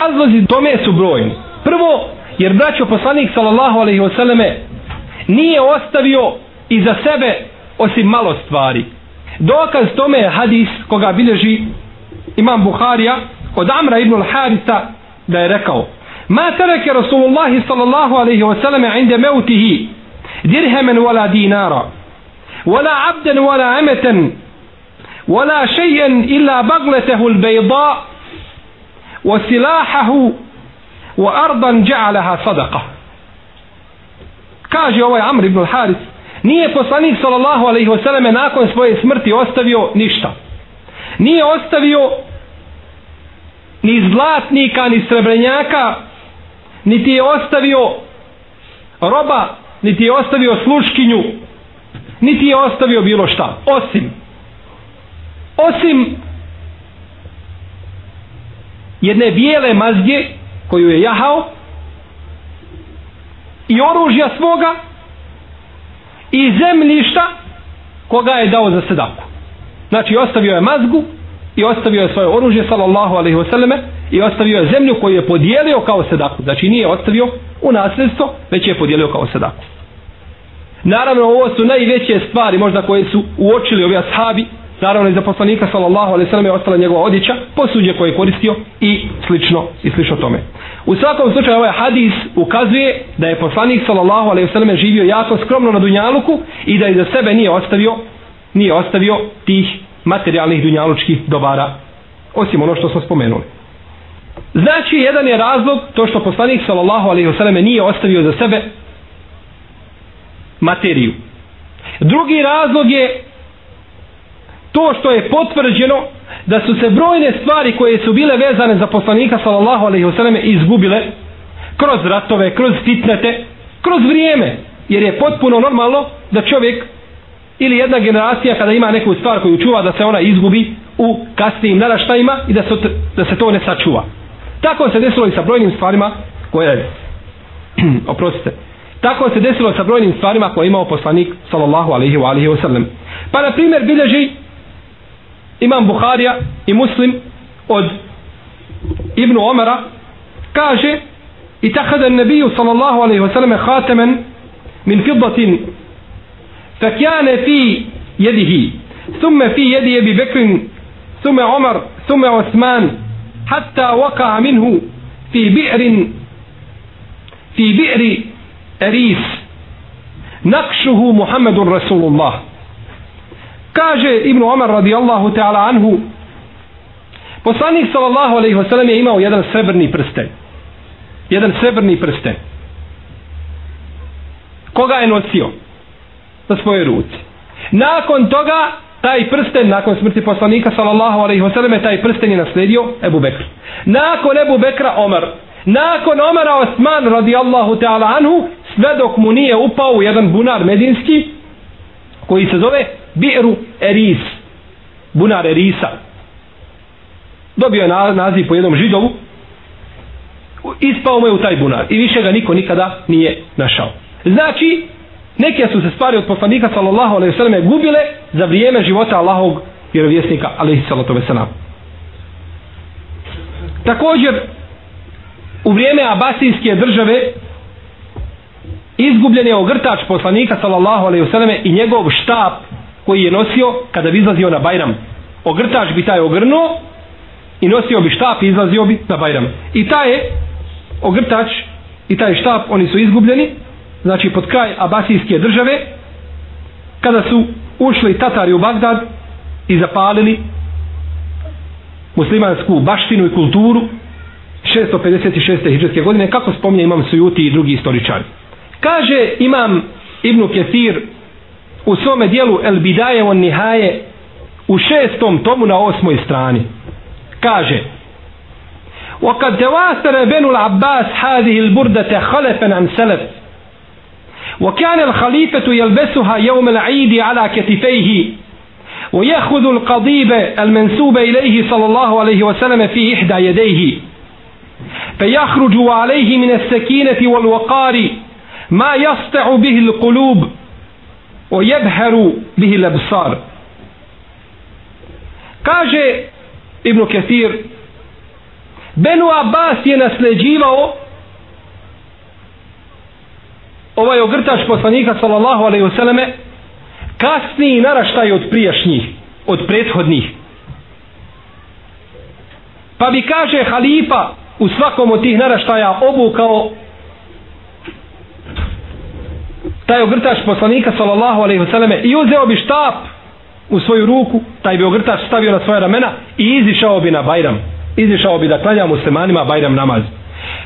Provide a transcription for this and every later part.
Razlozi tome su brojni. Prvo, jer braćo poslanik sallallahu alaihi wasallame nije ostavio iza sebe osim malo stvari. Dokaz tome je hadis koga bilježi imam Buharija od Amra ibn al-Harisa da je rekao Ma tereke Rasulullah sallallahu alaihi wasallame inde meutihi dirhemen wala dinara wala abden wala emeten wala šejen illa bagletehu l-bejda وسلاحه وأرضا جعلها صدقة kaže ovaj Amr ibn Haris nije poslanik sallallahu alaihi wasallam nakon svoje smrti ostavio ništa nije ostavio ni zlatnika ni srebrenjaka niti je ostavio roba niti je ostavio sluškinju niti je ostavio bilo šta osim osim jedne bijele mazge koju je jahao i oružja svoga i zemljišta koga je dao za sedaku. Znači ostavio je mazgu i ostavio je svoje oružje sallallahu alaihi wasallame i ostavio je zemlju koju je podijelio kao sedaku. Znači nije ostavio u nasljedstvo, već je podijelio kao sedaku. Naravno ovo su najveće stvari možda koje su uočili ovi ashabi naravno iza poslanika sallallahu alejhi ve sellem je ostala njegova odjeća posuđe koje je koristio i slično i slično tome. U svakom slučaju ovaj hadis ukazuje da je poslanik sallallahu alejhi ve sellem živio jako skromno na dunjaluku i da je za sebe nije ostavio nije ostavio tih materijalnih dunjalučkih dobara osim ono što smo spomenuli. Znači jedan je razlog to što poslanik sallallahu alejhi ve sellem nije ostavio za sebe materiju. Drugi razlog je to što je potvrđeno da su se brojne stvari koje su bile vezane za poslanika sallallahu alejhi ve selleme izgubile kroz ratove, kroz fitnete, kroz vrijeme, jer je potpuno normalno da čovjek ili jedna generacija kada ima neku stvar koju čuva da se ona izgubi u kasnijim naraštajima i da se, da se to ne sačuva. Tako se desilo i sa brojnim stvarima koje oprostite. Tako se desilo sa brojnim stvarima koje je imao poslanik sallallahu alejhi ve alihi wasallam. Pa na primjer bilježi imam Buharija i Muslim od Ibnu Omara kaže i tahada nebiju sallallahu alaihi wa sallam hatemen min fiddatin فكان في يده ثم في يد أبي بكر ثم عمر ثم حتى وقع منه في بئر في بئر أريس نقشه محمد رسول الله Kaže Ibn Omar radijallahu ta'ala anhu Poslanik sallallahu alaihi wasallam je imao jedan srebrni prsten. Jedan srebrni prsten. Koga je nosio? Na svoje ruci. Nakon toga, taj prsten, nakon smrti poslanika sallallahu alaihi wasallam, taj prsten je nasledio Ebu Bekr. Nakon Ebu Bekra Omar. Nakon Omara Osman radijallahu ta'ala anhu, sve dok mu nije upao u jedan bunar medinski, koji se zove Bi'ru Eris. Bunar Erisa. Dobio je naziv po jednom židovu. Ispao mu je u taj bunar. I više ga niko nikada nije našao. Znači, neke su se stvari od poslanika sallallahu alaihi sallam gubile za vrijeme života Allahog vjerovjesnika alaihi sallatu wasallam. Također, u vrijeme Abasijske države izgubljen je ogrtač poslanika sallallahu alaihi wasallam i njegov štab koji je nosio kada bi izlazio na Bajram. Ogrtač bi taj ogrnuo i nosio bi štap i izlazio bi na Bajram. I taj je ogrtač i taj štap, oni su izgubljeni, znači pod kraj Abasijske države, kada su ušli Tatari u Bagdad i zapalili muslimansku baštinu i kulturu 656. hijđarske godine, kako spominje imam Sujuti i drugi istoričari. Kaže imam Ibnu Ketir u svome dijelu El Bidaje on Nihaje u šestom tomu na osmoj strani. Kaže وقد تواتر بنو العباس هذه البردة خلفا عن سلف وكان الخليفة يلبسها يوم العيد على كتفيه ويأخذ القضيب المنسوب إليه صلى الله عليه وسلم في إحدى يديه فيخرج عليه من السكينة والوقار ما يسطع به القلوب o jebheru bihi lebsar. Kaže Ibn Ketir Benu Abbas je nasljeđivao ovaj ogrtač poslanika sallallahu alaihi vseleme kasniji naraštaj od prijašnjih od prethodnih. Pa bi kaže halifa u svakom od tih naraštaja obukao taj ogrtač poslanika sallallahu alejhi ve selleme i uzeo bi štap u svoju ruku taj bi ogrtač stavio na svoja ramena i izišao bi na bajram. Izišao bi da klanja muslimanima bajram namaz.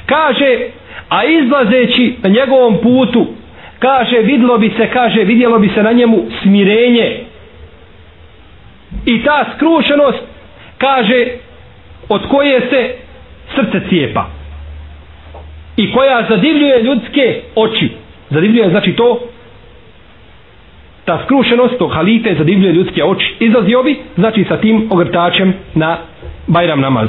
Kaže a izlazeći na njegovom putu kaže vidlo bi se kaže vidjelo bi se na njemu smirenje. I ta skrušenost kaže od koje se srce cijepa. I koja zadivljuje ljudske oči zadivljuje znači to ta skrušenost to halite zadivljuje ljudske oči izlazio bi znači sa tim ogrtačem na Bajram namaz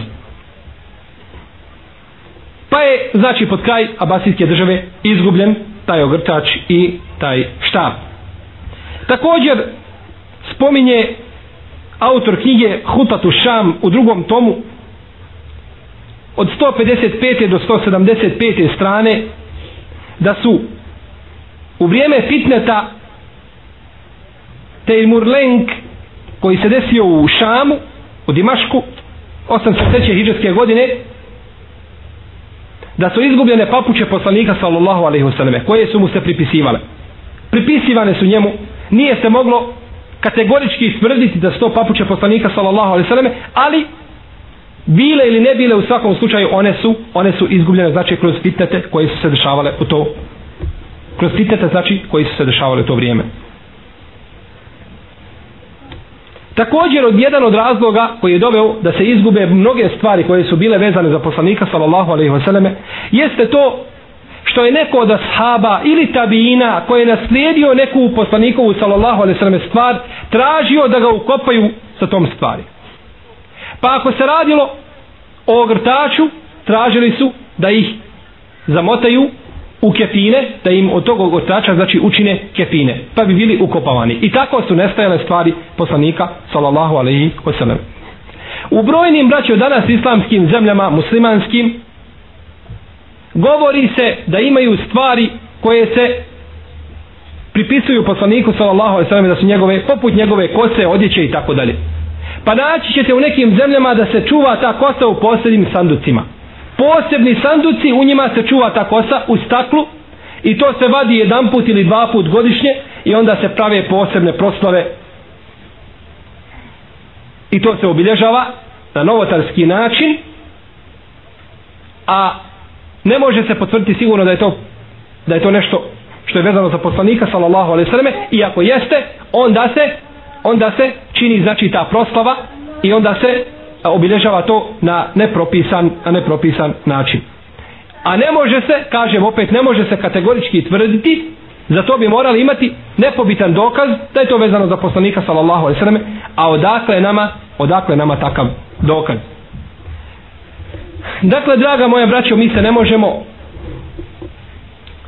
pa je znači pod kraj Abasijske države izgubljen taj ogrtač i taj štab također spominje autor knjige Hutatu Šam u drugom tomu od 155. do 175. strane da su u vrijeme fitneta Tejmurlenk koji se desio u Šamu u Dimašku 803. hijđarske godine da su izgubljene papuče poslanika sallallahu alaihi wasallam koje su mu se pripisivale pripisivane su njemu nije se moglo kategorički istvrditi da su to poslanika sallallahu alaihi wasallam ali bile ili ne bile u svakom slučaju one su one su izgubljene znači kroz fitnete koje su se dešavale u to kroz fitnete znači koji su se dešavale u to vrijeme Također od jedan od razloga koji je doveo da se izgube mnoge stvari koje su bile vezane za poslanika sallallahu alejhi ve selleme jeste to što je neko od ashaba ili tabiina koji je naslijedio neku poslanikovu sallallahu alejhi ve selleme stvar tražio da ga ukopaju sa tom stvari. Pa ako se radilo o ogrtaču, tražili su da ih zamotaju u kefine, da im od tog otača znači učine kefine, pa bi bili ukopavani. I tako su nestajale stvari poslanika, sallallahu alaihi wasallam. U brojnim braćo danas islamskim zemljama, muslimanskim, govori se da imaju stvari koje se pripisuju poslaniku sallallahu alejhi ve sellem da su njegove, poput njegove kose, odjeće i tako dalje. Pa naći ćete u nekim zemljama da se čuva ta kosa u posebnim sanducima posebni sanduci, u njima se čuva ta kosa u staklu i to se vadi jedan put ili dva put godišnje i onda se prave posebne proslave. I to se obilježava na novotarski način a ne može se potvrditi sigurno da je to da je to nešto što je vezano za poslanika sallallahu alejhi ve selleme i ako jeste onda se onda se čini znači ta proslava i onda se obilježava to na nepropisan, na nepropisan način. A ne može se, kažem opet, ne može se kategorički tvrditi, za to bi morali imati nepobitan dokaz da je to vezano za poslanika sallallahu alejhi ve selleme, a odakle nama, odakle nama takav dokaz. Dakle, draga moja braćo, mi se ne možemo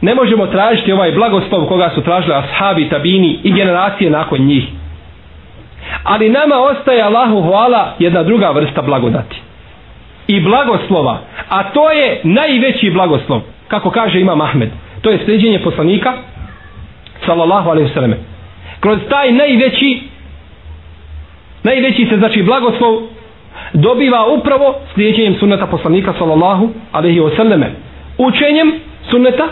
ne možemo tražiti ovaj blagoslov koga su tražili ashabi, tabini i generacije nakon njih ali nama ostaje Allahu hvala jedna druga vrsta blagodati. I blagoslova. A to je najveći blagoslov kako kaže Imam Ahmed. To je sređenje poslanika sallallahu alaihi sallam kroz taj najveći najveći se znači blagoslov dobiva upravo slijedjenjem sunneta poslanika sallallahu alaihi sallam učenjem sunneta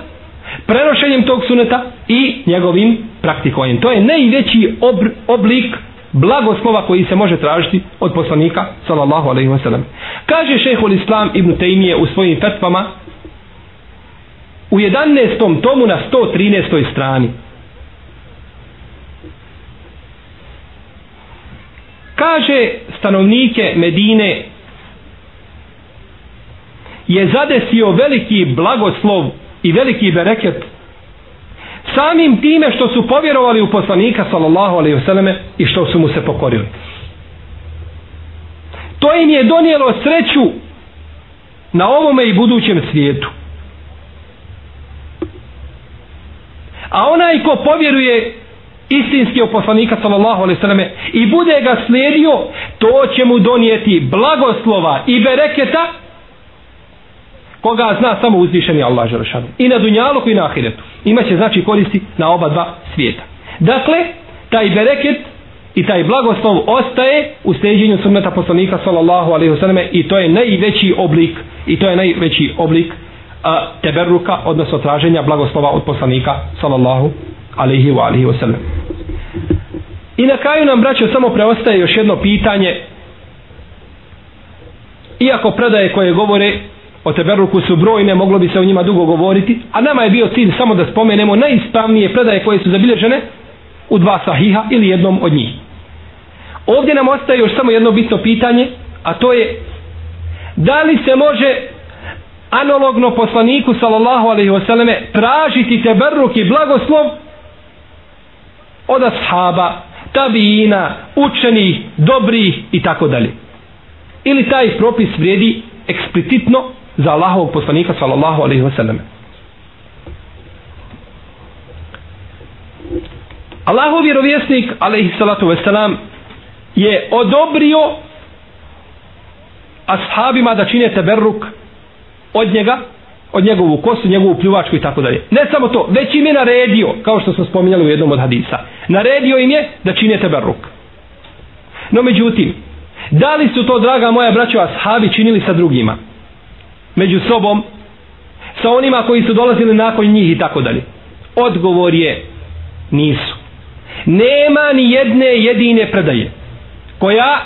prenošenjem tog suneta i njegovim praktikovanjem. To je najveći oblik blagoslova koji se može tražiti od poslanika sallallahu alejhi ve sellem. Kaže šejhul Islam Ibn Taymije u svojim fetvama u 11. tomu na 113. strani. Kaže stanovnike Medine je zadesio veliki blagoslov i veliki bereket samim time što su povjerovali u poslanika sallallahu alaihi vseleme i što su mu se pokorili. To im je donijelo sreću na ovome i budućem svijetu. A onaj ko povjeruje istinski u poslanika sallallahu ve selleme i bude ga slijedio to će mu donijeti blagoslova i bereketa koga zna samo uzvišeni Allah Želešanu. I na dunjalu i na ahiretu. Imaće znači koristi na oba dva svijeta. Dakle, taj bereket i taj blagoslov ostaje u steđenju sunneta poslanika sallallahu alaihi wasallam i to je najveći oblik i to je najveći oblik a, teberruka odnosno traženja blagoslova od poslanika sallallahu alaihi wa alaihi wasallam i na kraju nam braćo samo preostaje još jedno pitanje iako predaje koje govore o teberruku su brojne, moglo bi se o njima dugo govoriti, a nama je bio cilj samo da spomenemo najispravnije predaje koje su zabilježene u dva sahiha ili jednom od njih. Ovdje nam ostaje još samo jedno bitno pitanje, a to je da li se može analogno poslaniku sallallahu alaihi wasallame tražiti teberruk i blagoslov od ashaba, tabijina, učenih, dobrih i tako dalje. Ili taj propis vrijedi eksplicitno za Allahovog poslanika sallallahu alaihi wasallam. Allahov vjerovjesnik alaihi salatu wasalam je odobrio ashabima da čine teberruk od njega od njegovu kosu, njegovu pljuvačku i tako dalje. Ne samo to, već im je naredio, kao što smo spominjali u jednom od hadisa, naredio im je da čine teberruk. No međutim, da li su to, draga moja braćo, ashabi činili sa drugima? Među sobom, sa onima koji su dolazili nakon njih i tako dalje. Odgovor je, nisu. Nema ni jedne jedine predaje koja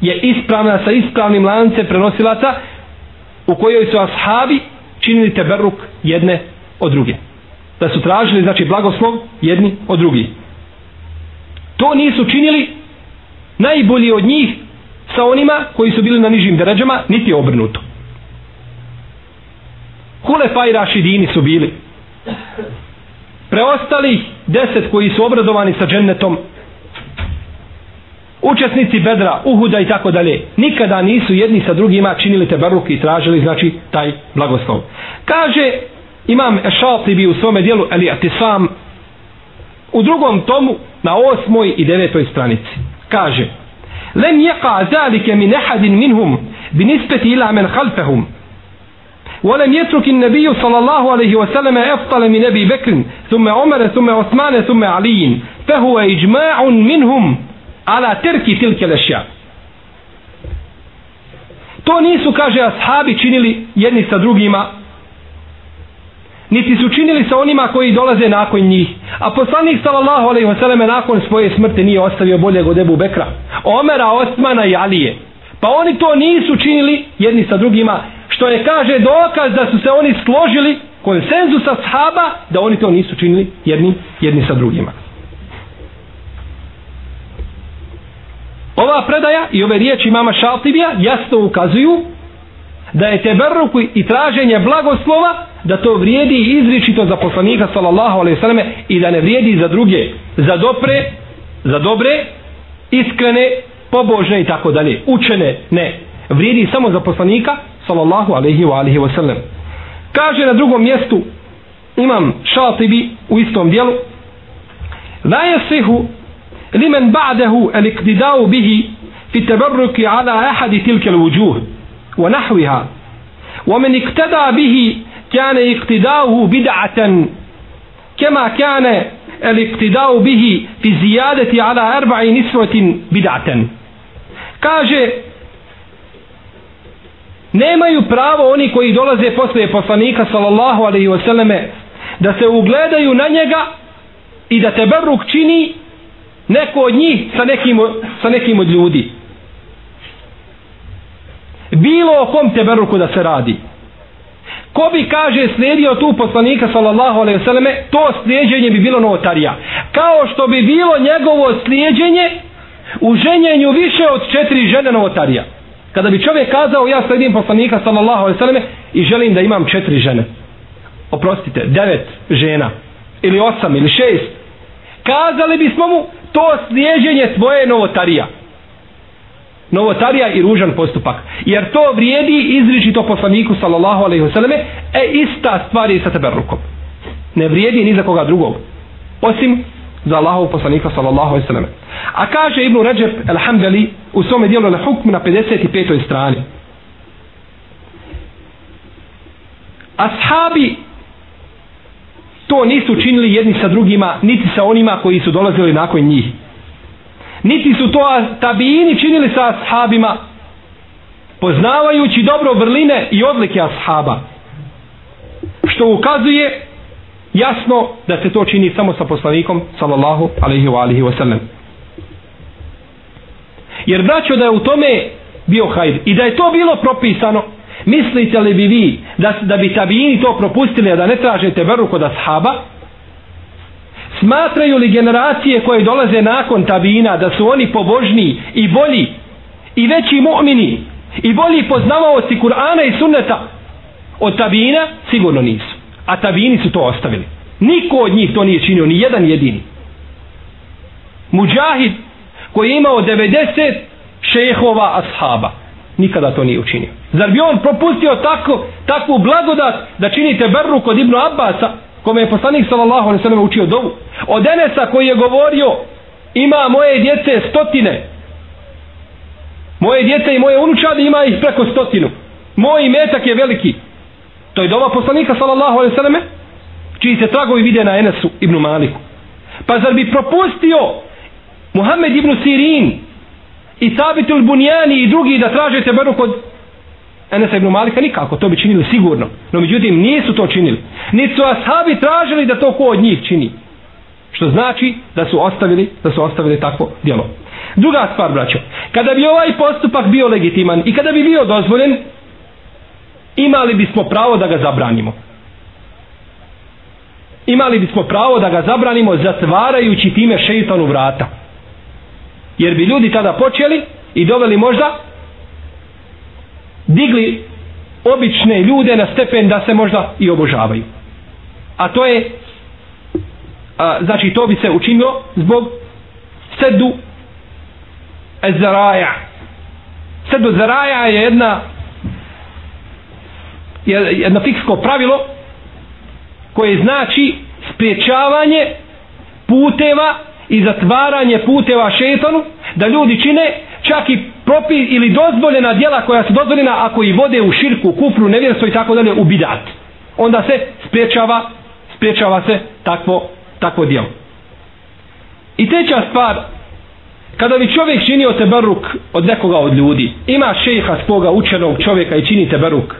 je ispravna sa ispravnim lancem prenosilaca u kojoj su ashabi činili teberuk jedne od druge. Da su tražili, znači, blagoslov jedni od drugih To nisu činili najbolji od njih sa onima koji su bili na nižim deređama, niti obrnuto. Hulefa i Rašidini su bili. Preostali deset koji su obradovani sa džennetom učesnici Bedra, Uhuda i tako dalje, nikada nisu jedni sa drugima činili te baruk i tražili, znači, taj blagoslov. Kaže imam Ešaltibi u svome dijelu, ali Atisam, u drugom tomu, na osmoj i devetoj stranici. Kaže, lem jeqa zalike min ehadin minhum bi nispeti ila men halfehum, ولم يترك النبي صلى الله عليه وسلم أفضل من أبي بكر ثم عمر ثم عثمان ثم علي فهو إجماع منهم ala terki tilke lešja. To nisu, kaže, ashabi činili jedni sa drugima, niti su činili sa onima koji dolaze nakon njih. A poslanik sallallahu alaihi wa sallam nakon svoje smrti nije ostavio bolje od Ebu Bekra. Omera, Osmana i Alije. Pa oni to nisu činili jedni sa drugima, što je kaže dokaz da su se oni složili konsenzus ashaba da oni to nisu činili jedni, jedni sa drugima. Ova predaja i ove riječi mama Šaltibija jasno ukazuju da je teberruku i traženje blagoslova da to vrijedi izričito za poslanika sallallahu alaihi sallam i da ne vrijedi za druge za dobre za dobre iskrene pobožne i tako dalje učene ne vrijedi samo za poslanika sallallahu alaihi wa alihi wasallam. Kaže na drugom mjestu imam Šatibi u istom dijelu La jesihu li men ba'dahu al-iqtida'u bihi fi tabarruki ala ahadi tilke al-wujuh wa nahviha wa men iqtada bihi kana iqtida'uhu bid'atan kane el الاقتداء bihi fi الزيادة ala erba'i نسوة بدعة Kaže, nemaju pravo oni koji dolaze posle poslanika sallallahu alaihi wasallame da se ugledaju na njega i da teberruk čini neko od njih sa nekim, sa nekim od ljudi. Bilo o kom te beruku da se radi. Ko bi kaže slijedio tu poslanika sallallahu alaihi vseleme to slijedjenje bi bilo novotarija kao što bi bilo njegovo slijedjenje u ženjenju više od četiri žene novotarija kada bi čovjek kazao ja sledim poslanika sallallahu alejhi ve selleme i želim da imam četiri žene. Oprostite, devet žena. Ili osam ili šest. Kazali bismo mu to slijeđenje svoje novotarija. Novotarija i ružan postupak. Jer to vrijedi izriči to poslaniku sallallahu alejhi ve selleme, e ista stvar je sa teberukom. ne vrijedi ni za koga drugog. Osim za Allahov poslanika sallallahu alejhi ve sellem. a kaže Ibn Ređep alhamdali u svome dijelu na hukm na 55. strani ashabi to nisu činili jedni sa drugima niti sa onima koji su dolazili nakon njih niti su to tabijini činili sa ashabima poznavajući dobro vrline i odlike ashaba što ukazuje jasno da se to čini samo sa poslanikom sallallahu alaihi wa alihi wa sallam. Jer braćo da je u tome bio hajr i da je to bilo propisano mislite li bi vi da, da bi tabijini to propustili a da ne tražete veru kod ashaba? Smatraju li generacije koje dolaze nakon tabina da su oni pobožni i bolji i veći mu'mini i bolji poznavaoci Kur'ana i sunneta od tabina? sigurno nisu a tabijini su to ostavili. Niko od njih to nije činio ni jedan jedini. Muđahid koji je imao 90 šehova ashaba nikada to nije učinio. Zar bi on propustio tako, takvu blagodat da činite berru kod Ibnu Abbasa kome je poslanik sallallahu alaihi sallam učio dovu? Od Enesa koji je govorio ima moje djece stotine. Moje djece i moje unučade ima ih preko stotinu. Moj metak je veliki to je dova poslanika sallallahu alaihi sallame čiji se tragovi vide na Enesu ibn Maliku. Pa zar bi propustio Muhammed ibn Sirin i Sabitul Bunjani i drugi da tražete beru kod Enesa ibn Malika? Nikako, to bi činili sigurno. No međutim nisu to činili. Niti su ashabi tražili da to ko od njih čini. Što znači da su ostavili da su ostavili takvo djelo. Druga stvar braćo. Kada bi ovaj postupak bio legitiman i kada bi bio dozvoljen imali bismo pravo da ga zabranimo. Imali bismo pravo da ga zabranimo zatvarajući time šeitanu vrata. Jer bi ljudi tada počeli i doveli možda digli obične ljude na stepen da se možda i obožavaju. A to je a, znači to bi se učinilo zbog sedu zaraja sedu zaraja je jedna jedno fiksko pravilo koje znači spriječavanje puteva i zatvaranje puteva šetanu da ljudi čine čak i propi ili dozvoljena djela koja su dozvoljena ako i vode u širku, kufru, nevjerstvo i tako dalje u bidat. Onda se spriječava, spriječava se takvo, takvo djelo. I treća stvar, kada bi čovjek činio teberuk od nekoga od ljudi, ima šeha svoga učenog čovjeka i čini teberuk,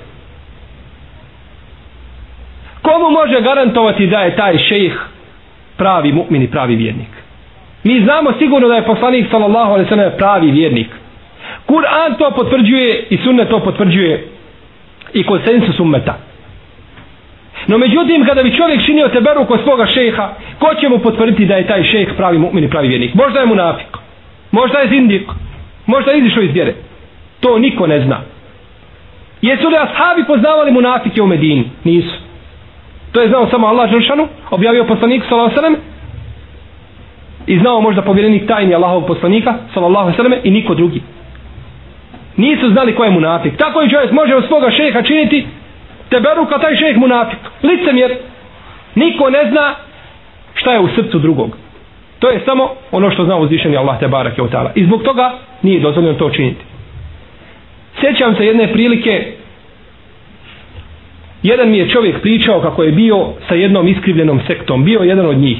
može garantovati da je taj šejh pravi mu'min i pravi vjernik? Mi znamo sigurno da je poslanik sallallahu alejhi ve sellem pravi vjernik. Kur'an to potvrđuje i sunnet to potvrđuje i konsensus ummeta. No međutim, kada bi čovjek činio teberu kod svoga šeha, ko će mu potvrditi da je taj šejh pravi mu'min i pravi vjernik? Možda je munafik, možda je zindik, možda je izišao iz vjere. To niko ne zna. Jesu li ashabi poznavali munafike u Medini? Nisu. To je znao samo Allah Žršanu, objavio poslanik sallallahu alejhi ve sellem. I znao možda povjerenik tajni Allahovog poslanika sallallahu alejhi ve selleme i niko drugi. Nisu znali ko je munafik. Tako i čovjek može od svoga šeha činiti teberu kao taj šejh munafik. Licemjer. Niko ne zna šta je u srcu drugog. To je samo ono što zna uzvišeni Allah te barake od i zbog toga nije dozvoljeno to činiti. Sjećam se jedne prilike jedan mi je čovjek pričao kako je bio sa jednom iskrivljenom sektom bio jedan od njih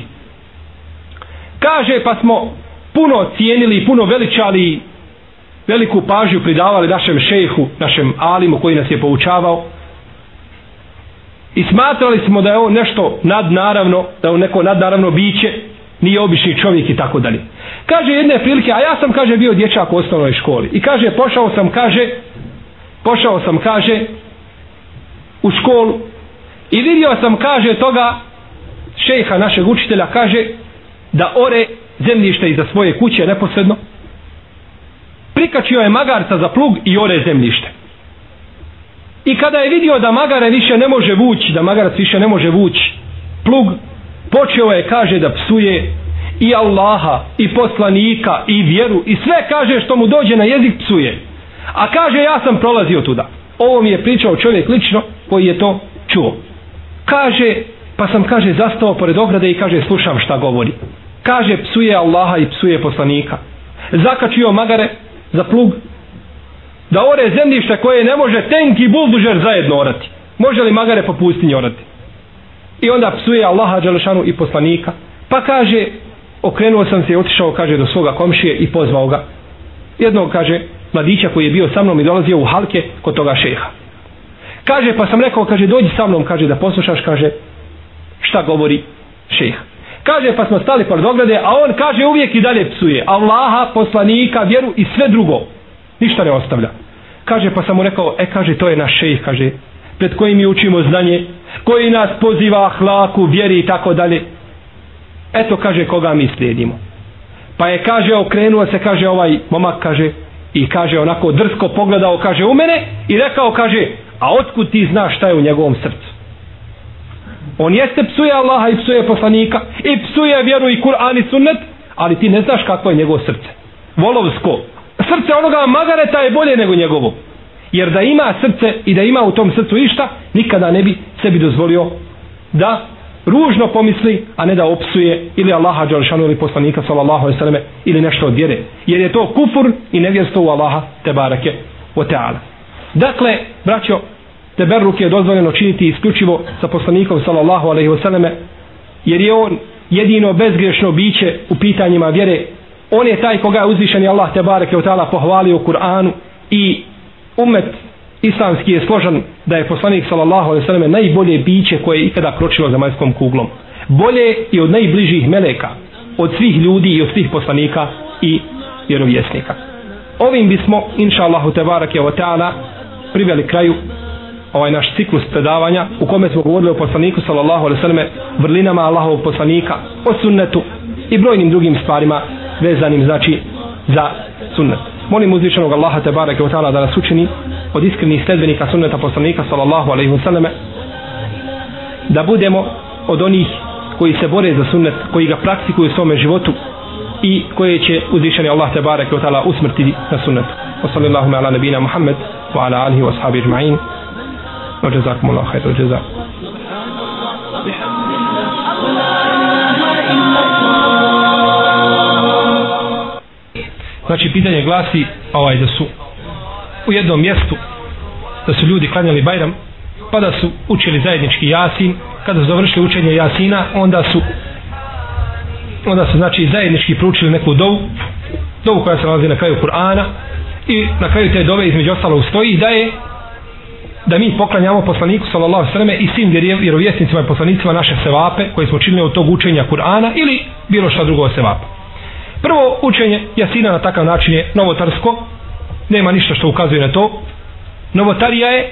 kaže pa smo puno cijenili i puno veličali veliku pažnju pridavali našem šejhu, našem alimu koji nas je poučavao i smatrali smo da je on nešto nadnaravno, da je on neko nadnaravno biće, nije obični čovjek i tako dalje. Kaže jedne prilike, a ja sam, kaže, bio dječak u osnovnoj školi. I kaže, pošao sam, kaže, pošao sam, kaže, u školu. I vidio sam, kaže, toga šeha našeg učitelja, kaže, da ore zemljište iza svoje kuće neposredno. Prikačio je magarca za plug i ore zemljište. I kada je vidio da magare više ne može vući da magarac više ne može vući plug počeo je kaže da psuje i Allaha i poslanika i vjeru i sve kaže što mu dođe na jezik psuje. A kaže ja sam prolazio tuda. Ovo mi je pričao čovjek lično koji je to čuo. Kaže pa sam kaže zastao pored ograde i kaže slušam šta govori. Kaže psuje Allaha i psuje poslanika. Zakačio magare za plug da ore zemljište koje ne može tenki buldužer zajedno orati. Može li magare po pustinji orati? I onda psuje Allaha Đelešanu i poslanika. Pa kaže okrenuo sam se i otišao kaže do svoga komšije i pozvao ga. Jednog kaže mladića koji je bio sa mnom i dolazio u halke kod toga šeha kaže pa sam rekao kaže dođi sa mnom kaže da poslušaš kaže šta govori šeha kaže pa smo stali pored ograde a on kaže uvijek i dalje psuje. Allaha, poslanika, vjeru i sve drugo. Ništa ne ostavlja. Kaže pa sam mu rekao e kaže to je naš šejh kaže pred kojim mi učimo znanje koji nas poziva hlaku, vjeri i tako dalje. Eto kaže koga mi slijedimo. Pa je kaže okrenuo se kaže ovaj momak kaže i kaže onako drsko pogledao kaže u mene i rekao kaže a otkud ti znaš šta je u njegovom srcu? On jeste psuje Allaha i psuje poslanika. I psuje vjeru i Kur'an i sunnet ali ti ne znaš kakvo je njegovo srce. Volovsko. Srce onoga magareta je bolje nego njegovo. Jer da ima srce i da ima u tom srcu išta nikada ne bi sebi dozvolio da ružno pomisli a ne da opsuje ili Allaha Đalšanu ili poslanika sallallahu alaihi sallam ili nešto od vjere. Jer je to kufur i nevjerstvo u Allaha te barake o teala dakle braćo teberruk je dozvoljeno činiti isključivo sa poslanikom sallallahu alaihi wasallam jer je on jedino bezgrešno biće u pitanjima vjere. On je taj koga je uzvišeni Allah te bareke u ta'ala pohvalio u Kur'anu i umet islamski je složan da je poslanik sallallahu alaihi wasallam najbolje biće koje je ikada kročilo za majskom kuglom. Bolje i od najbližih meleka od svih ljudi i od svih poslanika i vjerovjesnika. Ovim bismo inša Allahu tebarake wa ta'ala priveli kraju ovaj naš ciklus predavanja u kome smo govorili o poslaniku sallallahu alejhi ve selleme vrlinama Allahovog poslanika o sunnetu i brojnim drugim stvarima vezanim znači za sunnet. Molim uzvišenog Allaha te bareke taala da nas učini od iskrenih sledbenika sunneta poslanika sallallahu alejhi ve selleme da budemo od onih koji se bore za sunnet koji ga praktikuju u svom životu i koje će uzvišeni Allah te bareke taala usmrtiti na sunnetu. Sallallahu ala nabina Muhammed. وعلى آله وأصحابه أجمعين وجزاكم الله خير الجزاء Znači, pitanje glasi ovaj, da su u jednom mjestu da su ljudi klanjali Bajram pa da su učili zajednički Jasin kada su završili učenje Jasina onda su onda su znači zajednički proučili neku dovu dovu koja se nalazi na kraju Kur'ana i na kraju te dove između ostalo stoji da je da mi poklanjamo poslaniku sallallahu alejhi ve selleme i svim vjerovjesnicima i poslanicima naše sevape koje smo činili od tog učenja Kur'ana ili bilo šta drugo sevapa. Prvo učenje Jasina na takav način je novotarsko, nema ništa što ukazuje na to. Novotarija je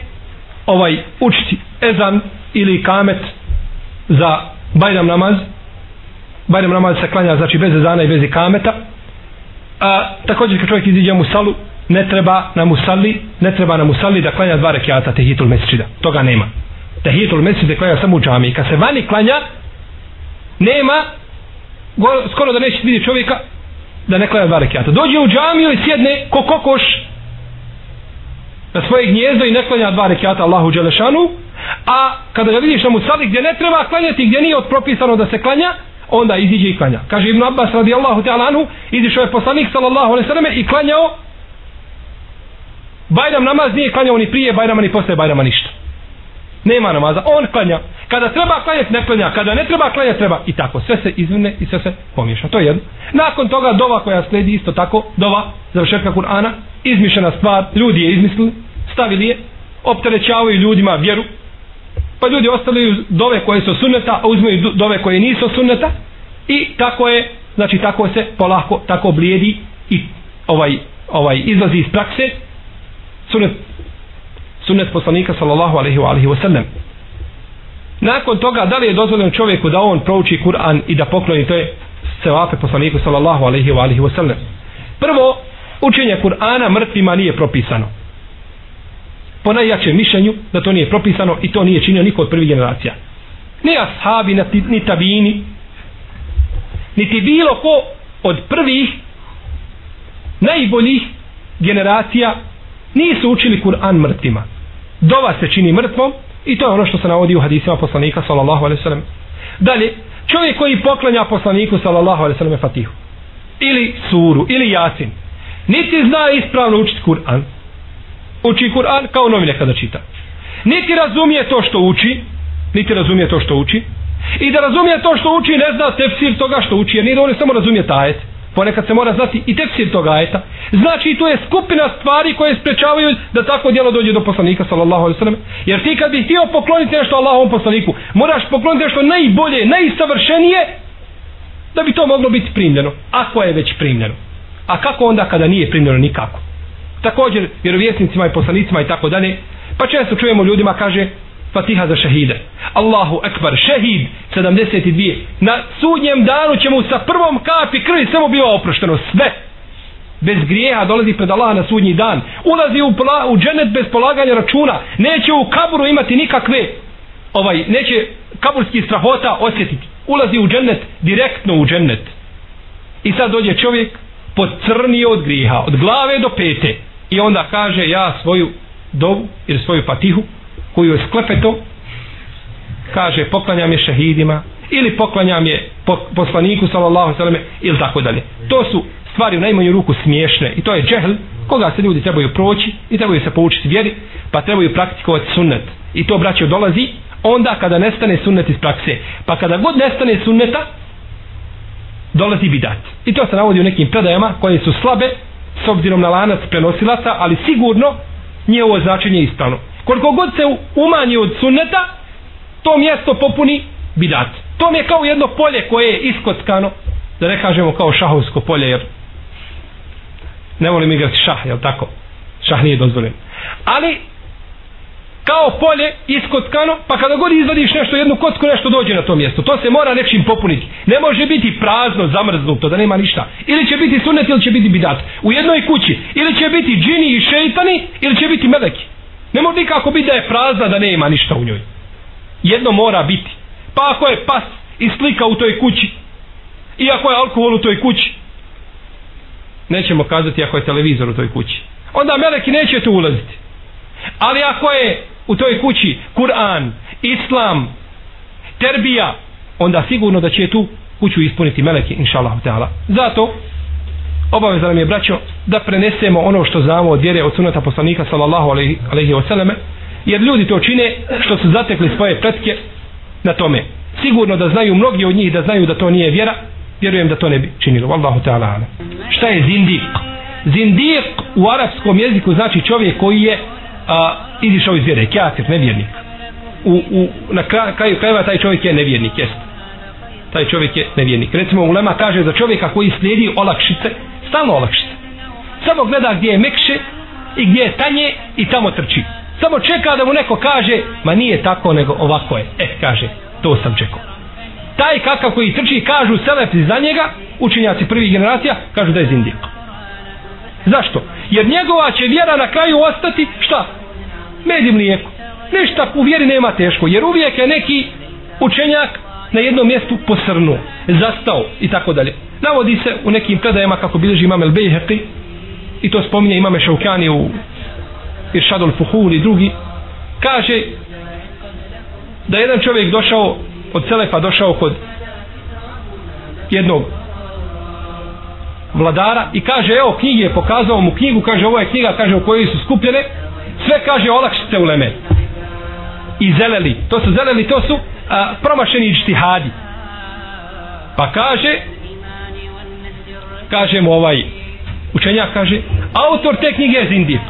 ovaj učiti ezan ili kamet za Bajram namaz. Bajram namaz se klanja znači bez ezana i bez kameta. A, također kad čovjek iziđe u salu, ne treba na musalli, ne treba na musalli da klanja dva rekiata tehitul mesčida. Toga nema. Tehitul mesčida klanja samo u džami. Kad se vani klanja, nema, go, skoro da neće vidjeti čovjeka da ne klanja dva rekiata. Dođe u džamiju i sjedne ko kokoš na svoje gnjezdo i ne klanja dva rekiata Allahu Đelešanu, a kada ga vidiš na musalli gdje ne treba klanjati, gdje nije propisano da se klanja, onda iziđe i klanja. Kaže Ibn Abbas radijallahu ta'ala anhu, izišao je poslanik sallallahu alaihi sallam i klanjao Bajram namaz nije klanjao ni prije Bajrama ni posle Bajrama ništa. Nema namaza. On klanja. Kada treba klanjati ne klanja. Kada ne treba klanjati treba. I tako. Sve se izvine i sve se pomiješa. To je jedno. Nakon toga dova koja sledi isto tako. Dova završetka Kur'ana. Izmišljena stvar. Ljudi je izmislili. Stavili je. Opterećavaju ljudima vjeru. Pa ljudi ostavljaju dove koje su sunneta. A uzmeju dove koje nisu sunneta. I tako je. Znači tako se polako tako blijedi. I ovaj, ovaj izlazi iz prakse sunet sunet poslanika sallallahu alaihi wa alihi wa sallam. Nakon toga da li je dozvoljeno čovjeku da on prouči Kur'an i da pokloni to je sevape poslaniku sallallahu alaihi wa alihi wa sallam? Prvo učenje Kur'ana mrtvima nije propisano. Po najjačem mišljenju da to nije propisano i to nije činio niko od prvih generacija. Ni ashabi, ni tabini niti bilo ko od prvih najboljih generacija nisu učili Kur'an mrtvima. Dova se čini mrtvom i to je ono što se navodi u hadisima poslanika sallallahu alaihi sallam. Dalje, čovjek koji poklanja poslaniku sallallahu alaihi sallam fatihu. Ili suru ili jasin. Niti zna ispravno učiti Kur'an. Uči Kur'an kao novine kada čita. Niti razumije to što uči niti razumije to što uči. I da razumije to što uči ne zna tefsir toga što uči jer nije dovoljno samo razumije tajet ponekad se mora znati i tefsir toga ajeta. Znači to je skupina stvari koje sprečavaju da tako djelo dođe do poslanika sallallahu alejhi ve sellem. jer ti kad bi htio pokloniti nešto Allahovom poslaniku moraš pokloniti nešto najbolje, najsavršenije da bi to moglo biti primljeno. Ako je već primljeno. A kako onda kada nije primljeno nikako? Također vjerovjesnicima i poslanicima i tako dalje. Pa često čujemo ljudima kaže Fatiha za šehide. Allahu akbar, šehid 72. Na sudnjem danu će mu sa prvom kapi krvi samo bio oprošteno sve. Bez grijeha dolazi pred Allaha na sudnji dan. Ulazi u, pla, u dženet bez polaganja računa. Neće u kaburu imati nikakve ovaj, neće kaburski strahota osjetiti. Ulazi u dženet, direktno u dženet. I sad dođe čovjek pocrnio od grijeha, od glave do pete. I onda kaže ja svoju dovu ili svoju fatihu koju je sklepeto kaže poklanjam je šehidima ili poklanjam je poslaniku sallallahu sallam ili tako dalje. To su stvari u najmanju ruku smiješne i to je džehl koga se ljudi trebaju proći i trebaju se poučiti vjeri pa trebaju praktikovati sunnet. I to braćo dolazi onda kada nestane sunnet iz prakse. Pa kada god nestane sunneta dolazi bidat. I to se navodi u nekim predajama koje su slabe s obzirom na lanac prenosilaca ali sigurno nije ovo značenje ispravno koliko god se umanji od sunneta to mjesto popuni bidat. To je kao jedno polje koje je iskockano da ne kažemo kao šahovsko polje jer ne volim igrati šah jel tako? Šah nije dozvoljen. Ali kao polje iskockano pa kada god izvadiš nešto jednu kocku nešto dođe na to mjesto. To se mora nečim popuniti. Ne može biti prazno zamrznuto da nema ništa. Ili će biti sunet, ili će biti bidat. U jednoj kući. Ili će biti džini i šeitani ili će biti meleki. Ne može nikako biti da je prazna da nema ništa u njoj. Jedno mora biti. Pa ako je pas i slika u toj kući, i ako je alkohol u toj kući, nećemo kazati ako je televizor u toj kući. Onda meleki neće tu ulaziti. Ali ako je u toj kući Kur'an, Islam, Terbija, onda sigurno da će tu kuću ispuniti meleki, inša Allah. Zato obaveza nam je braćo da prenesemo ono što znamo od vjere od sunata poslanika sallallahu alaihi, alaihi wasallam jer ljudi to čine što su zatekli svoje pretke na tome. Sigurno da znaju mnogi od njih da znaju da to nije vjera vjerujem da to ne bi činilo. Wallahu ta'ala šta je zindik zindik u arapskom jeziku znači čovjek koji je a, izišao iz vjere kjatir, nevjernik. U, u, na kraju krajeva taj čovjek je nevjernik jest. Taj čovjek je nevjernik. Recimo ulema kaže za čovjeka koji slijedi olakšice stalno olakšica. samo gleda gdje je mekše i gdje je tanje i tamo trči samo čeka da mu neko kaže ma nije tako nego ovako je e kaže to sam čekao taj kakav koji trči kažu selepi za njega učinjaci prvih generacija kažu da je zindik zašto? jer njegova će vjera na kraju ostati šta? med i mlijeko ništa u vjeri nema teško jer uvijek je neki učenjak na jednom mjestu posrnuo zastao i tako dalje navodi se u nekim predajama kako bilježi imam El Bejheqi i to spominje imame Šaukani u Iršadul Fuhul i drugi. Kaže da jedan čovjek došao od Selefa došao kod jednog vladara i kaže evo knjige je pokazao mu knjigu kaže ovo je knjiga kaže u kojoj su skupljene sve kaže olakšice u leme i zeleli to su zeleli to su a, promašeni ištihadi. Pa kaže kažemo ovaj učenjak kaže autor te knjige je zindik.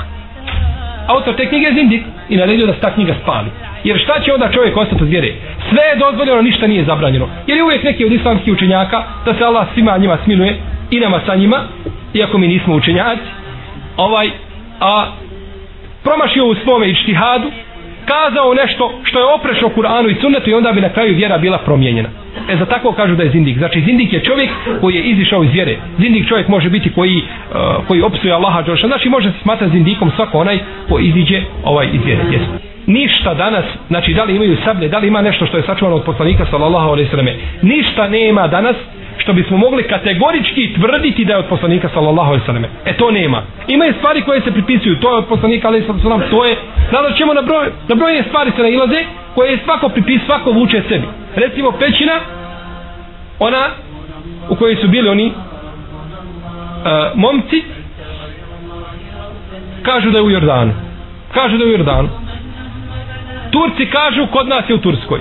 Autor te knjige je zindik i naredio da se ta knjiga spali. Jer šta će onda čovjek ostati od vjere? Sve je dozvoljeno ništa nije zabranjeno. Jer je uvijek neki od islamskih učenjaka da se Allah svima njima smiluje i nama sa njima iako mi nismo učenjaci? Ovaj a promašio u svome ištihadu kazao nešto što je oprešno Kur'anu i sunnetu i onda bi na kraju vjera bila promijenjena. E za tako kažu da je zindik. Znači zindik je čovjek koji je izišao iz vjere. Zindik čovjek može biti koji, uh, koji opsuje Allaha Đorša. Znači može se smatrati zindikom svako onaj ko iziđe ovaj iz vjere. Jesu. Ništa danas, znači da li imaju sablje, da li ima nešto što je sačuvano od poslanika sallallahu alaihi sallam. Ništa nema danas što bismo mogli kategorički tvrditi da je od poslanika sallallahu alejhi ve selleme. E to nema. Ima je stvari koje se pripisuju, to je od poslanika alejhi sallam, to je Nadal ćemo na broj na brojne stvari se nailaze koje svako pripis, svako vuče sebi. Recimo pećina ona u kojoj su bili oni uh, momci kažu da je u Jordanu. Kažu da je u Jordanu. Turci kažu kod nas je u Turskoj.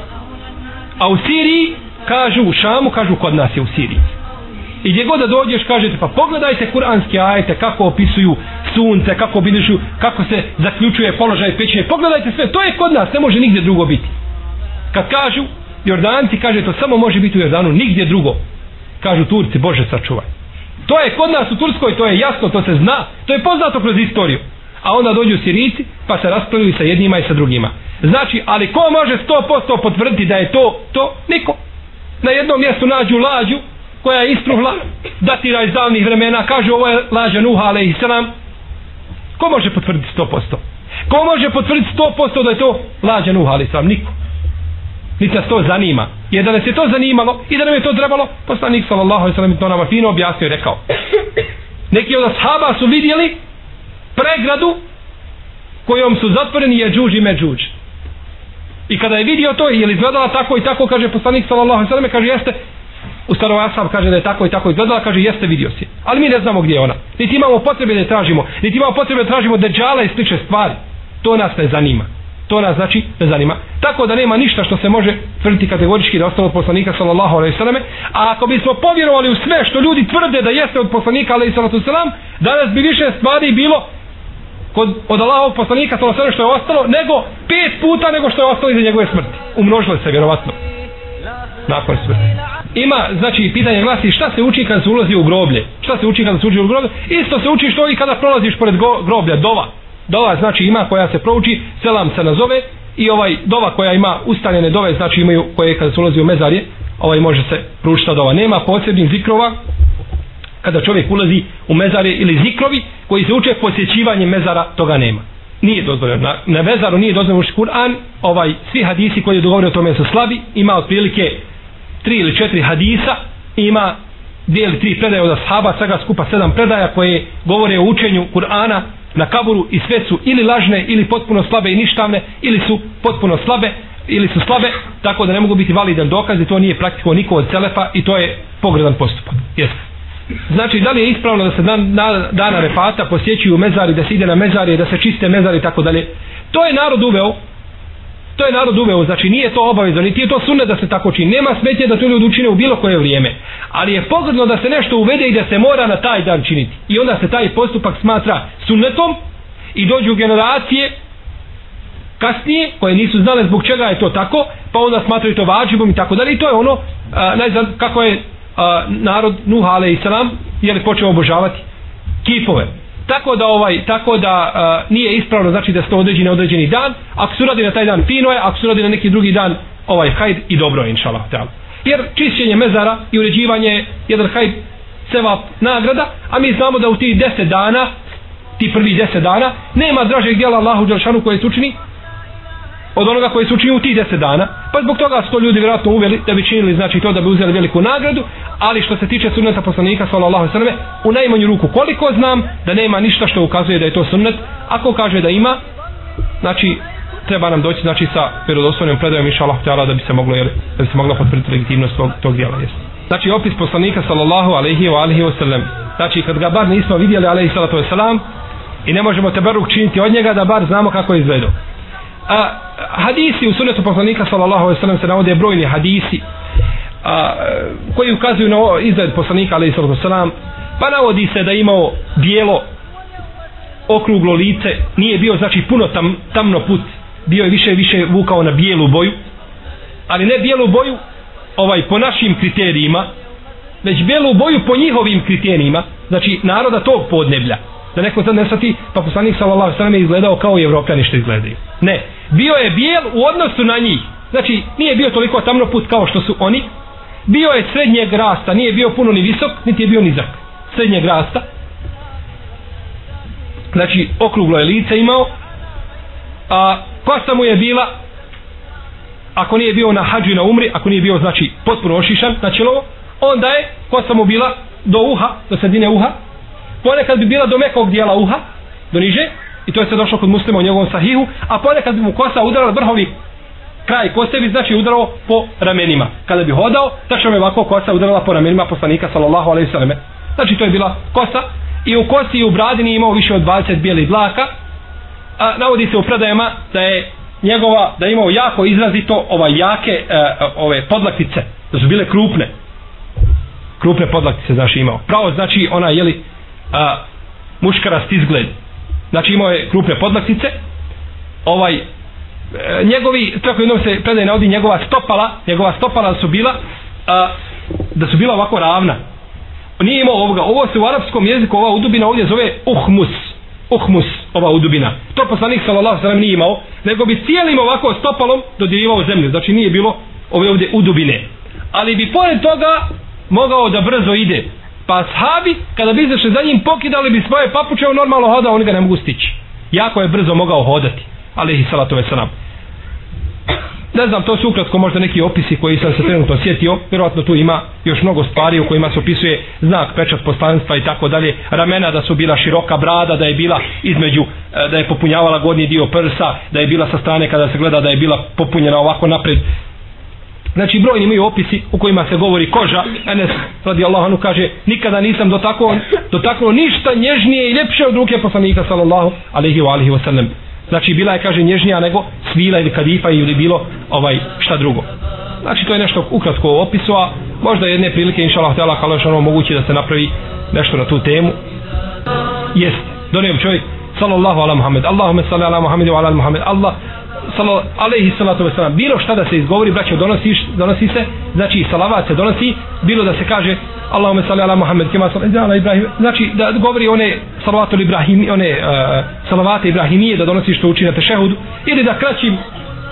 A u Siriji kažu u Šamu, kažu kod nas je u Siriji. I gdje god da dođeš kažete pa pogledajte kuranske ajete kako opisuju sunce, kako bilišu, kako se zaključuje položaj pećine. Pogledajte sve, to je kod nas, ne može nigdje drugo biti. Kad kažu Jordanci, kaže to samo može biti u Jordanu, nigdje drugo. Kažu Turci, Bože sačuvaj. To je kod nas u Turskoj, to je jasno, to se zna, to je poznato kroz istoriju. A onda dođu Sirici, pa se raspravili sa jednima i sa drugima. Znači, ali ko može 100% potvrditi da je to, to? Niko. Na jednom mjestu nađu lađu, koja je istruhla, datira iz davnih vremena, kaže ovo je lađa Nuha, ale. Ko može potvrditi 100%? Ko može potvrditi 100% da je to lađa Nuha, ale? Niko. Niti nas to zanima. Jer da nas je to zanimalo i da nam je to trebalo, poslanik sallallahu alaihi to nama fino objasnio i rekao. Neki od ashaba su vidjeli pregradu kojom su zatvoreni je džuž i međuž. I kada je vidio to, je li izgledala tako i tako, kaže poslanik sallallahu alaihi sallam, kaže jeste, u staroj ovaj asab kaže da je tako i tako izgledala, kaže jeste vidio si. Ali mi ne znamo gdje je ona. Niti imamo potrebe da je tražimo, niti imamo potrebe da tražimo deđala i slične stvari. To nas ne zanima. To nas znači ne zanima. Tako da nema ništa što se može tvrditi kategorički da ostalo od poslanika sallallahu alejhi ve selleme, a ako bismo povjerovali u sve što ljudi tvrde da jeste od poslanika alejhi salatu selam, danas bi više stvari bilo kod od Allahovog poslanika to sve što je ostalo nego pet puta nego što je ostalo iza njegove smrti. Umnožilo se vjerovatno. Nakon smrti. Ima, znači, pitanje glasi šta se uči kada se ulazi u groblje? Šta se uči kada se uči u groblje? Isto se uči što i kada prolaziš pored groblja, dova dova znači ima koja se prouči selam se nazove i ovaj dova koja ima ustaljene dove znači imaju koje kada se ulazi u mezarje ovaj može se proučiti dova nema posebnih zikrova kada čovjek ulazi u mezare ili zikrovi koji se uče posjećivanje mezara toga nema. Nije dozvoljeno. Na, na mezaru nije dozvoljeno učiti Kur'an ovaj svi hadisi koji govore o tome su slabi ima otprilike tri ili četiri hadisa ima dvije ili tri predaje od ashaba, svega skupa sedam predaja koje govore o učenju Kur'ana na kaburu i sve su ili lažne ili potpuno slabe i ništavne ili su potpuno slabe ili su slabe tako da ne mogu biti validan dokaz i to nije praktiko niko od Selefa i to je pogredan postupak. Jeste znači da li je ispravno da se dan, na, dana refata posjećuju mezari da se ide na mezari da se čiste mezari i tako dalje to je narod uveo to je narod uveo, znači nije to obavezno, niti je to sunne da se tako čini. Nema smetje da to ljudi učine u bilo koje vrijeme. Ali je pogodno da se nešto uvede i da se mora na taj dan činiti. I onda se taj postupak smatra sunnetom i dođu generacije kasnije koje nisu znale zbog čega je to tako, pa onda smatraju to vađibom i tako dalje. I to je ono, a, ne znam kako je a, narod Nuh ale i salam, je li počeo obožavati? Kipove tako da ovaj tako da a, nije ispravno znači da se to određi na određeni dan. Ako se radi na taj dan fino je. Ako se radi na neki drugi dan ovaj hajd i dobro je inshallah ta'ala. Jer čišćenje mezara i uređivanje jedan hajd seva nagrada a mi znamo da u tih 10 dana ti prvi 10 dana nema dražeg djela Allahu Đelšanu koje se učini od onoga koji su učinili u tih deset dana. Pa zbog toga su to ljudi vjerojatno uveli da bi činili znači to da bi uzeli veliku nagradu. Ali što se tiče sunneta poslanika sallallahu sallam u najmanju ruku koliko znam da nema ništa što ukazuje da je to sunnet. Ako kaže da ima znači treba nam doći znači sa vjerodostojnim predajom inša Allah da bi se moglo jeli, da bi se mogla potvrditi legitimnost tog, tog dijela jest. znači opis poslanika sallallahu alaihi wa alihi wa sallam znači kad ga bar nismo vidjeli alaihi salatu wa sallam i ne možemo te bar učiniti od njega da bar znamo kako je izgledao a, hadisi u sunetu poslanika sallallahu alejhi ve sellem se navode brojni hadisi a, koji ukazuju na izgled poslanika alejhi sallallahu alejhi ve sellem pa navodi se da imao bijelo okruglo lice nije bio znači puno tam, tamno put bio je više više vukao na bijelu boju ali ne bijelu boju ovaj po našim kriterijima već bijelu boju po njihovim kriterijima znači naroda tog podneblja da neko sad ne svati pa poslanik sallallahu alejhi ve je izgledao kao i evropljani što izgledaju. Ne. Bio je bijel u odnosu na njih. Znači nije bio toliko tamnoput kao što su oni. Bio je srednjeg rasta nije bio puno ni visok niti je bio nizak. Srednjeg rasta. Znači okruglo je lice imao a kosa mu je bila ako nije bio na hađu na umri ako nije bio znači potpuno ošišan na čelovo onda je kosa mu bila do uha do sredine uha ponekad bi bila do mekog dijela uha do niže i to je se došlo kod muslima u njegovom sahihu a ponekad bi mu kosa udarala vrhovi kraj kose bi znači udarao po ramenima. Kada bi hodao tačno je ovako kosa udarala po ramenima poslanika sallallahu alaihi sallam znači to je bila kosa i u kosi i u bradini imao više od 20 bijelih dlaka a navodi se u predajama da je njegova da je imao jako izrazito ovaj jake e, ove podlaktice da su bile krupne. Krupne podlaktice znači imao. Pravo znači ona je li a, muškarast izgled. Znači imao je krupne podlaktice ovaj e, njegovi tako jednom se predaj na ovdje njegova stopala njegova stopala su bila a, da su bila ovako ravna. Nije imao ovoga. Ovo se u arapskom jeziku ova udubina ovdje zove uhmus. Uhmus ova udubina. To poslanik sallallahu sallam nije imao nego bi cijelim ovako stopalom dodirivao zemlju. Znači nije bilo ove ovdje udubine. Ali bi pored toga mogao da brzo ide pa sahabi kada bi izašli za njim pokidali bi svoje papuče on normalno hodao oni ga ne mogu stići. Jako je brzo mogao hodati alihi salatu veselam ne znam, to su ukratko možda neki opisi koji sam se trenutno sjetio, vjerojatno tu ima još mnogo stvari u kojima se opisuje znak, pečat poslanstva i tako dalje, ramena da su bila široka brada, da je bila između, e, da je popunjavala godni dio prsa, da je bila sa strane kada se gleda da je bila popunjena ovako napred. Znači brojni imaju opisi u kojima se govori koža, Enes radi Allahanu kaže, nikada nisam dotaknuo, dotaknuo ništa nježnije i ljepše od ruke poslanika sallallahu alaihi wa alihi wa sallam. Znači bila je kaže nježnija nego svila ili kadifa ili bilo ovaj šta drugo. Znači to je nešto ukratko opisu a možda jedne prilike inša Allah htjela kao što ono moguće da se napravi nešto na tu temu. Jest donijem čovjek sallallahu ala Muhammed Allahume salli ala Muhammedu ala Muhammed. Allah salo, alaihi salatu wasalam bilo šta da se izgovori braćo donosi, donosi se znači salavat se donosi bilo da se kaže Allahumma salli ala Muhammed kema salli ala Ibrahim znači da govori one salavatu Ibrahim one uh, salavate Ibrahimije da donosi što uči na tešehudu ili da kraćim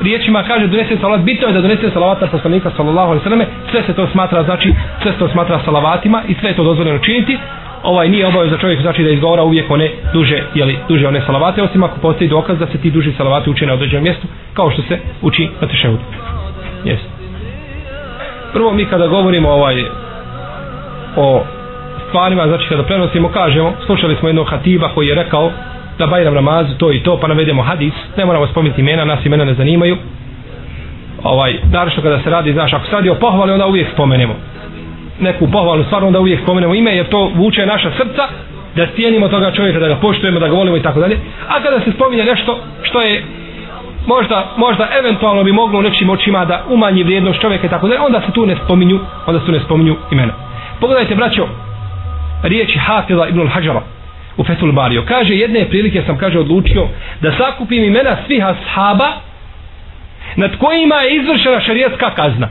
riječima kaže donese salavat bitno je da donese salavat na poslanika sallallahu alaihi sallam sve se to smatra znači sve se to smatra salavatima i sve je to dozvoljeno činiti ovaj nije obavio za čovjek znači da izgovara uvijek one duže jeli, duže one salavate osim ako postoji dokaz da se ti duži salavati uče na određenom mjestu kao što se uči na tešehudu yes. prvo mi kada govorimo ovaj o stvarima, znači kada prenosimo, kažemo, slušali smo jednog hatiba koji je rekao da Bajram namaz to i to, pa navedemo hadis, ne moramo spomenuti imena, nas imena ne zanimaju. Ovaj, naravno kada se radi, znaš, ako se radi o pohvali, onda uvijek spomenemo. Neku pohvalnu stvar, onda uvijek spomenemo ime, jer to vuče naša srca, da stijenimo toga čovjeka, da ga poštujemo, da ga volimo i tako dalje. A kada se spominje nešto što je možda, možda eventualno bi moglo u nečim očima da umanji vrijednost čovjeka i tako dalje, onda se tu ne spominju, onda se tu ne spominju imena. Pogledajte, braćo, riječi Hafila ibn al-Hajara u Fethul Bario. Kaže, jedne prilike sam, kaže, odlučio da sakupim imena svih ashaba nad kojima je izvršena šarijetska kazna.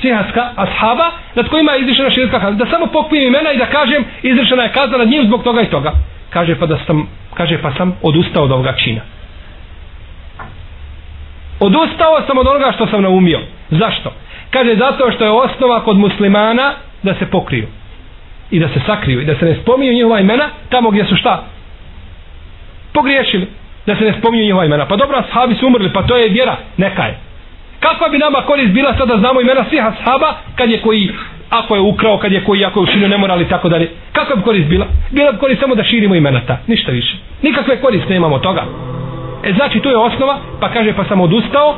Svih ashaba nad kojima je izrišena širijska kazna. Da samo pokupim imena i da kažem izrišena je kazna nad njim zbog toga i toga. Kaže, pa da sam, kaže, pa sam odustao od ovoga čina. Odustao sam od onoga što sam naumio. Zašto? Kaže zato što je osnova kod muslimana da se pokriju. I da se sakriju. I da se ne spominju njihova imena tamo gdje su šta? Pogriješili. Da se ne spominju njihova imena. Pa dobro, ashabi su umrli, pa to je vjera. Neka je. Kakva bi nama korist bila sada znamo imena svih ashaba kad je koji ako je ukrao, kad je koji ako je učinio nemoral i tako dalje. Kakva bi korist bila? Bila bi korist samo da širimo imena ta. Ništa više. Nikakve koriste imamo toga. E znači to je osnova, pa kaže pa sam odustao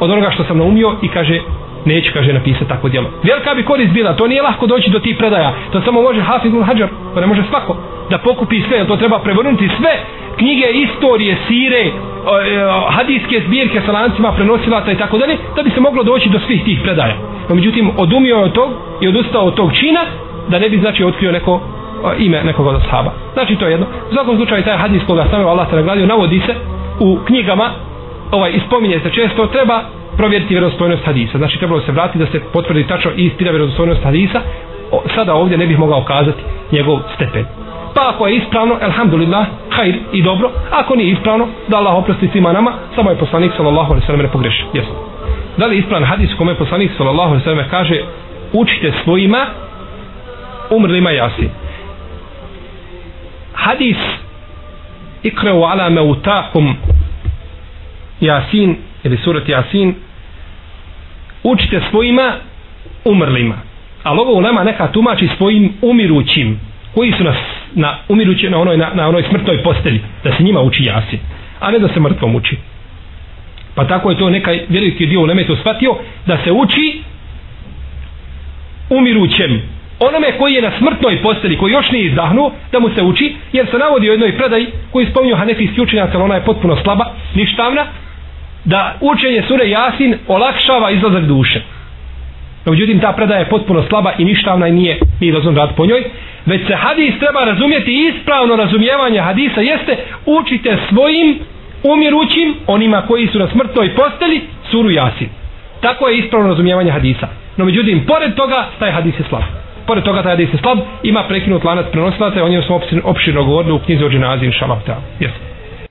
od onoga što sam naumio i kaže neću kaže napisati tako djelo velika bi korist bila to nije lahko doći do tih predaja to samo može Hafiz ibn Hajar to ne može svako da pokupi sve to treba prevrnuti sve knjige istorije sire e, hadijske zbirke sa lancima prenosilaca i tako dalje da bi se moglo doći do svih tih predaja no međutim odumio je od tog i odustao od tog čina da ne bi znači otkrio neko ime nekog od ashaba znači to je jedno u svakom slučaju taj hadis koga stavio Allah se nagradio navodi se u knjigama ovaj ispominje se često treba provjeriti vjerozostojnost hadisa. Znači trebalo se vratiti da se potvrdi tačno istina vjerozostojnost hadisa. O, sada ovdje ne bih mogao kazati njegov stepen. Pa ako je ispravno, alhamdulillah, hajr i dobro. Ako nije ispravno, da Allah oprosti svima nama, samo je poslanik sallallahu alaihi sallam ne pogreši. Jesno. Da li je ispravan hadis kome poslanik sallallahu alaihi sallam kaže učite svojima umrlima jasi. Hadis ikreu ala meutakum jasin ili surat Jasin učite svojima umrlima ali ovo ulema neka tumači svojim umirućim koji su nas na umiruće na onoj, na, na onoj smrtnoj postelji da se njima uči Jasin a ne da se mrtvom uči. Pa tako je to nekaj veliki dio u Lemetu shvatio da se uči umirućem onome koji je na smrtnoj postelji koji još nije izdahnuo da mu se uči jer se navodi u jednoj predaji koji spominju hanefijski učenjac ali ona je potpuno slaba ništavna da učenje sure Jasin olakšava izlazak duše no međutim ta predaja je potpuno slaba i ništavna i nije nije dozvan rad po njoj. Već se hadis treba razumjeti ispravno razumijevanje hadisa jeste učite svojim umirućim onima koji su na smrtnoj posteli suru Jasin. Tako je ispravno razumijevanje hadisa. No međutim pored toga taj hadis je slab. Pored toga taj hadis je slab ima prekinut lanac prenosilaca i o njemu smo opširno govorili u knjizi o dženazi inša jeste.